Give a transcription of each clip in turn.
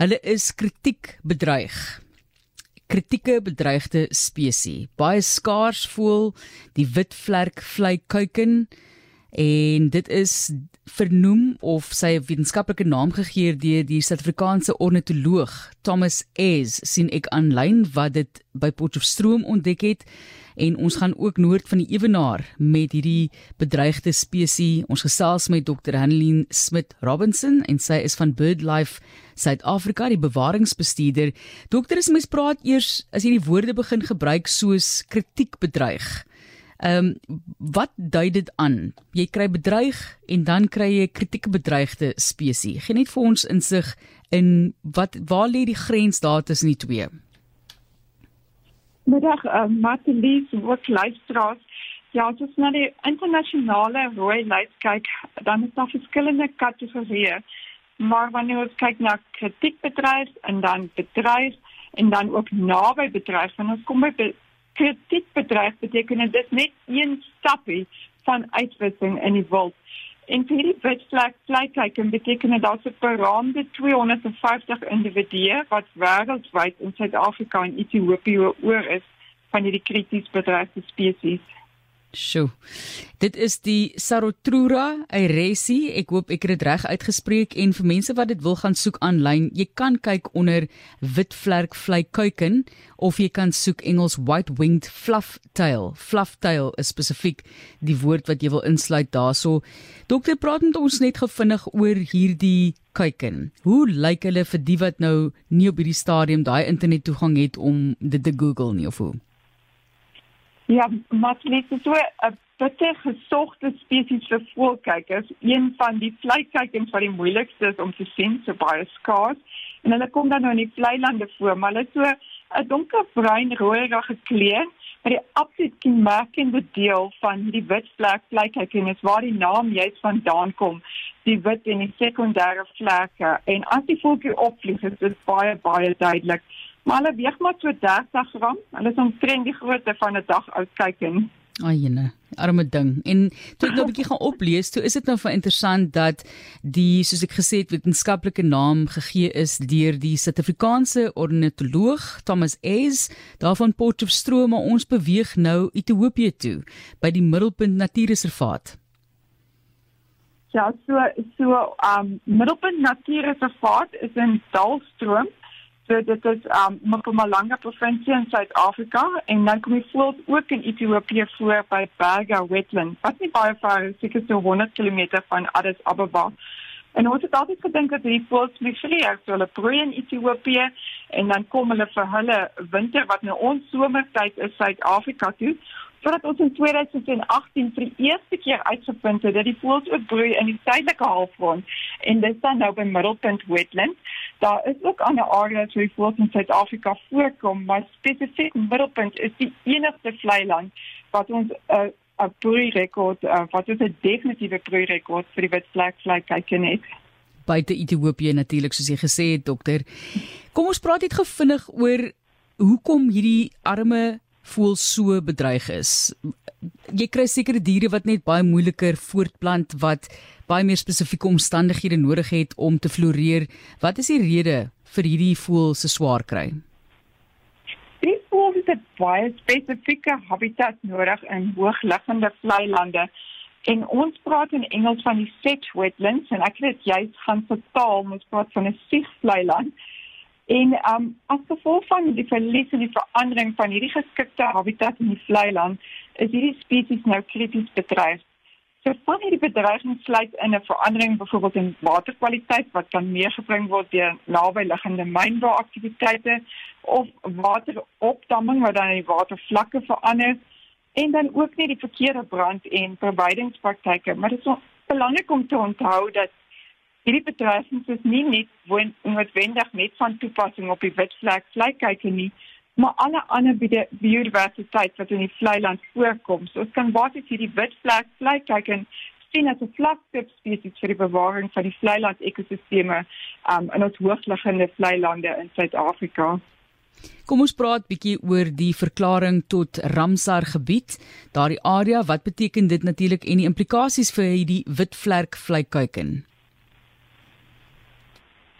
Hulle is kritiek bedreig. Kritieke bedreigde spesies. Baie skaars voel die witvlerk vlei-kuiken en dit is vernoem of sy wetenskaplike naam gegee deur die Suid-Afrikaanse ornitoloog Thomas Es sien ek aanlyn wat dit by Potchefstroom ontdek het. En ons gaan ook noord van die Ewenaar met hierdie bedreigde spesies. Ons gesels met Dr. Hanlin Smit Robinson en sy is van BirdLife Suid-Afrika die bewaringsbestuurder. As mens praat eers as jy die woorde begin gebruik soos kritiek bedreig Ehm um, wat dui dit aan? Jy kry bedreig en dan kry jy kritieke bedreigde spesies. Geen net vir ons insig in wat waar lê die grens daar tussen die twee? Middag, uh, Martelies, wat luisteraars. Ja, as ons na die internasionale rooi lys kyk, dan is daar verskillende kategorieë. Maar wanneer ons kyk na kritiekbedryf en dan bedryf en dan ook naby bedryf, dan kom by kritiek bedryf beteken dit net een stapie van uitwissing in die wild. En vir hierdie witvlek vlekkyk beteken dit daar's 'n beraamde 250 individue wat wêreldwyd in Suid-Afrika en Ethiopië oor is van hierdie krities bedreigde spesies. Sjoe. Dit is die Sarotrura airesi. Ek hoop ek het dit reg uitgespreek en vir mense wat dit wil gaan soek aanlyn, jy kan kyk onder witvlerk vlei-kuiken of jy kan soek Engels white-winged fluff-tail. Fluff-tail is spesifiek die woord wat jy wil insluit daarso. Dokter, praat met ons net gevinnig oor hierdie kuiken. Hoe lyk hulle vir die wat nou nie op hierdie stadium daai internet toegang het om dit te Google nie of hoe? Ja, maar net so 'n bitter gesogte spesies vir voelkykers, een van die vleikykers wat die moeilikste is om te sien, so baie skaars. En hulle kom dan nou in die vlei lande voor, maar hulle so 'n donkerbruin rooierige kleur. Maar die absoluut kenmerkende deel van die wit vlek vleikyker is waar die naam juist vandaan kom, die wit en die sekondêre vlekke. En as die voeltjie opvlieg, is dit baie baie duidelik. Maar hulle weeg maar so 30 gram. Hulle is omtrent die grootte van 'n dag oud kykin. Ayene, arme ding. En toe ek nou 'n bietjie gaan oplees, toe is dit nou vir interessant dat die soos ek gesê het wetenskaplike naam gegee is deur die Suid-Afrikaanse ornitoloog Thomas Es daarvan Potchefstroom, maar ons beweeg nou Ethiopië toe by die Middelpunt Natuurreservaat. Ja, so so um Middelpunt Natuurreservaat is in Dalstroom So dit is um Mpumalanga provinsie in Suid-Afrika en dan kom jy voels ook in Ethiopië voor by Berga wetland. Wat nie baie ver is, seker so 100 km van Addis Ababa. En ons het altyd gedink dat hierdie voels migreer, so hulle broei in Ethiopië en dan kom hulle vir hulle winter wat nou ons somertyd is Suid-Afrika toe voordat ons in 2018 vir die eerste keer uitgevind het dat die voëls ook broei in die suidelike halfrond en dit staan nou by Middelpunt Wetland. Daar is ook ander areas waar die voëls in Suid-Afrika voorkom, maar spesifiek Middelpunt is die enigste vlei land wat ons 'n uh, 'n broeirekord uh, wat is 'n definitiewe broeirekord vir die witvlek vlei kyk net buite Ethiopië natuurlik soos jy gesê het dokter. Kom ons praat net gevinnig oor hoekom hierdie arme voel so bedreig is. Jy kry sekere diere wat net baie moeiliker voortplant wat baie meer spesifieke omstandighede nodig het om te floreer. Wat is die rede vir hierdie voel se swaar kry? Die voel het baie spesifieke habitat nodig in hoogliggende vlei lande. En ons praat in Engels van die set wetlands en ek het juist gaan vertaal, ons praat van 'n siegvlei land. En um as gevolg van die verlies en die verandering van hierdie geskikte habitat in die vlei land, is hierdie spesies nou krities bedreig. So van hierdie bedreiging sluit in 'n verandering byvoorbeeld in waterkwaliteit wat kan meegebring word deur nabiliggende mynbouaktiwiteite of wateropdamming wat dan die watervlakke verander en dan ook nie die verkeerde brand en verwydingspraktyke, maar dit is belangrik om te onthou dat hierdie bedreigings is nie net noodwendig net van toepassing op die witvlek vleikyker nie, maar alle ander biodiversiteit wat in die vleiland voorkom. So ons kan basies hierdie witvlek vleikyker sien as 'n flagship spesies vir die bewaring van die vleiland ekosisteme um, in ons hoogliggende vleilande in Suid-Afrika. Kom ons praat bietjie oor die verklaring tot Ramsar gebied. Daardie area, wat beteken dit natuurlik en die implikasies vir hierdie witvlek vleikyker?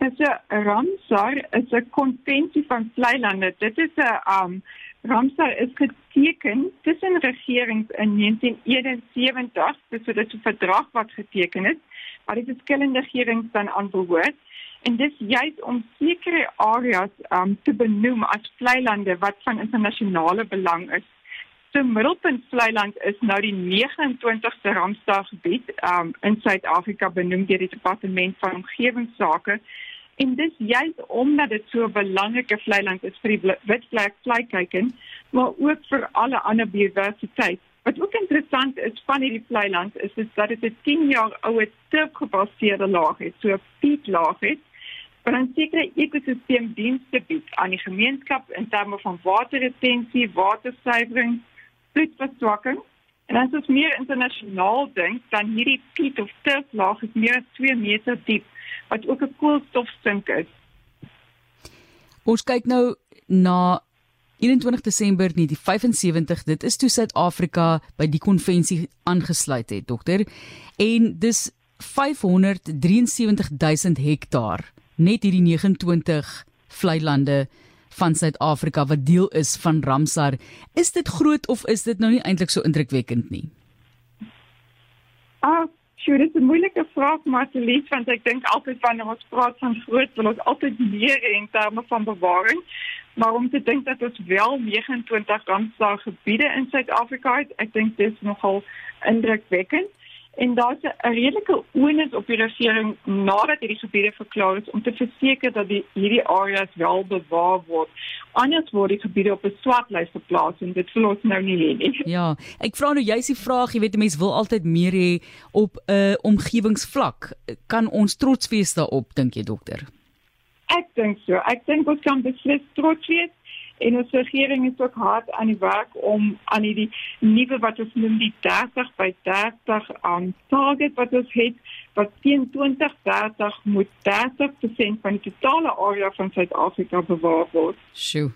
Dit is 'n Ramsar, is 'n konvensie van vlei lande. Dit is 'n um Ramsar is geteken tussen regerings in 1971, dis so 'n verdrag wat geteken is, waar die verskillende regerings dan aan behoort. En dis juist om sekere areas um te benoem as vlei lande wat van internasionale belang is. So Middelpunt Vlei Land is nou die 29ste Ramsar gebied um in Suid-Afrika benoem deur die Departement van Omgewingsake En dis juist omdat dit so 'n belangrike vlei land is vir die witvlek vleikykens, maar ook vir alle ander biodiversiteit. Wat ook interessant is van hierdie vlei land is, is dat dit 'n 10 jaar oue turfgebaseerde laag het, so 'n peatlaag het wat 'n sekere ekosisteemdienste bied aan die gemeenskap in terme van waterretensie, watersuiwering, vloedverswakking. En as ons meer internasionaal dink, dan hierdie peat of turflaag is meer as 2 meter diep wat ook 'n koolstofsink is. Ons kyk nou na 21 Desember 1975. Dit is toe Suid-Afrika by die konvensie aangesluit het, dokter. En dis 573 000 hektaar net hierdie 29 vlei lande van Suid-Afrika wat deel is van Ramsar. Is dit groot of is dit nou nie eintlik so indrukwekkend nie? Ah, Sjoe, dit is 'n moeilike vraag, Martelies, want ek dink altyd wanneer ons praat van groot, wil ons altyd meer in terme van bewaring. Maar om te dink dat ons wel 29 Ramsar gebiede in Suid-Afrika het, ek dink dit is nogal indrukwekkend en daar's 'n redelike onus op die regering nadat hierdie gebiede verklaar is om te verseker dat die hierdie areas wel bewaar word. Anders word die gebiede op 'n swartlys geplaas en dit verlos nou nie hê nie. Ja, ek vra nou juist die vraag, jy weet mense wil altyd meer hê op 'n uh, omgewingsvlak. Kan ons trots wees daarop dink jy dokter? Ek dink so. Ek dink ons kan beslis trots wees en ons regering is ook hard aan die werk om aan die nuwe wat ons noem die 30 by 30 aan um, target wat ons het wat teen 2030 moet 30% van die totale area van Suid-Afrika bewaar word. Sjoe.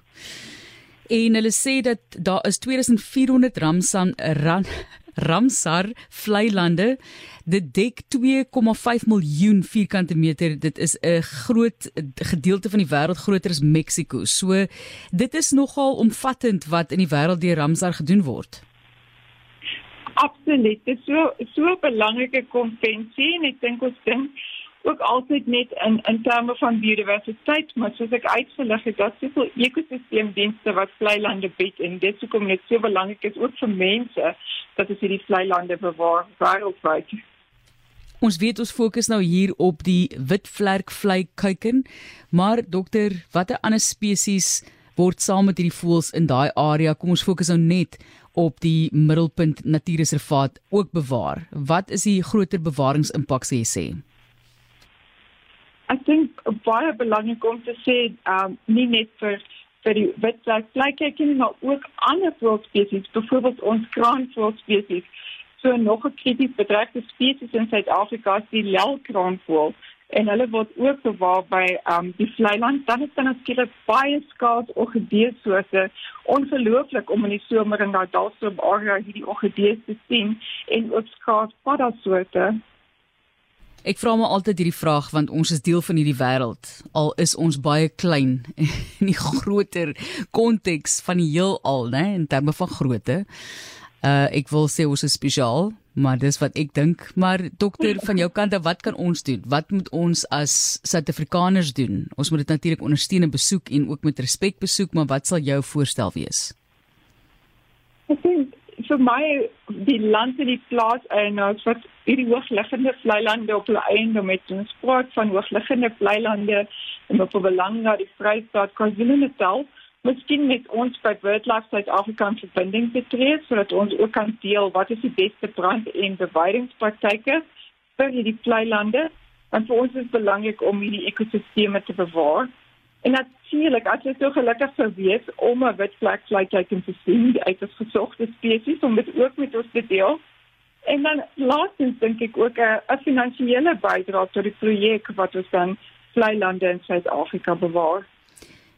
En hulle sê dat daar is 2400 ramsan ran Ramsar vlei lande. Dit dek 2,5 miljoen vierkante meter. Dit is 'n groot gedeelte van die wêreld groter as Mexiko. So dit is nogal omvattend wat in die wêreld deur Ramsar gedoen word. Absoluut. Dit is so so 'n belangrike konvensie en ek dink ons dink ook altyd net in in terme van biodiversiteit, maar soos ek uitgelig het, daar's soveel ekosisteemdienste wat vlei lande bied en dit is hoekom dit so belangrik is ook vir mense dat ons hierdie vlei lande bewaar wêreldwyd. Ons weet ons fokus nou hier op die witvlerk vlei kuiken, maar dokter, watter ander spesies word saam met hierdie voëls in daai area? Kom ons fokus nou net op die middelpunt natuurreservaat ook bewaar. Wat is die groter bewaringsimpak sê jy sê? Ek dink baie belangrik om te sê, um, nie net vir vir die witvlerk vlei kuiken maar ook ander voëlspesies, byvoorbeeld ons kraanvoëlspesies. So nog 'n krities bedreigde spesies in Suid-Afrika is die lelkraanvoël en hulle word ook bewaar by um die vleiland. Dan is dan natuurlik baie skaars orgideesoorte ongelooflik om in die somer in daai dalsoop area hierdie orgidees te sien en ook skaars paddasoorte Ek vra my altyd hierdie vraag want ons is deel van hierdie wêreld al is ons baie klein in die groter konteks van die heelal nê in terme van grootte. Uh ek wil sê ons is spesiaal, maar dis wat ek dink. Maar dokter van jou kant wat kan ons doen? Wat moet ons as Suid-Afrikaners doen? Ons moet dit natuurlik ondersteun en besoek en ook met respek besoek, maar wat sal jou voorstel wees? Ek dink vir my die land en die plaas eienaars wat hierdie hoogliggende vlei lande op hulle eiendom het. Ons praat van hoogliggende vlei lande en op belang na die Vrystaat KwaZulu-Natal miskien met ons by BirdLife Suid-Afrika in verbinding te tree sodat ons ook kan deel wat is die beste brand- en bewydingspraktyke vir hierdie vlei lande. Want vir ons is belangrik om hierdie ekosisteme te bewaar. En natuurlik, as jy so gelukkig sou wees om 'n witvlek vleiteken te sien uit 'n gesogte spesies om dit ook met ons te deel. En dan laastens dink ek ook 'n finansiële bydrae tot die projek wat ons dan vlei lande in Suid-Afrika bewaar.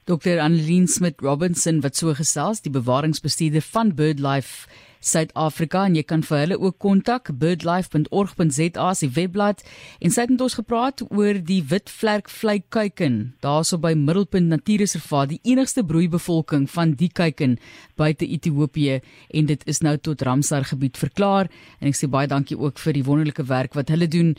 Dr. Annelien Smit Robinson wat so gesels, die bewaringsbestuurder van BirdLife Suid-Afrika en jy kan vir hulle ook kontak birdlife.org.za se webblad. En sy het met ons gepraat oor die witvlerk vlieguiken daarso by Middelpunt Natuurreservaat die enigste broeibevolking van die kuiken buite Ethiopië. En dit is nou tot Ramsar gebied verklaar. En ek sê baie dankie ook vir die wonderlike werk wat hulle doen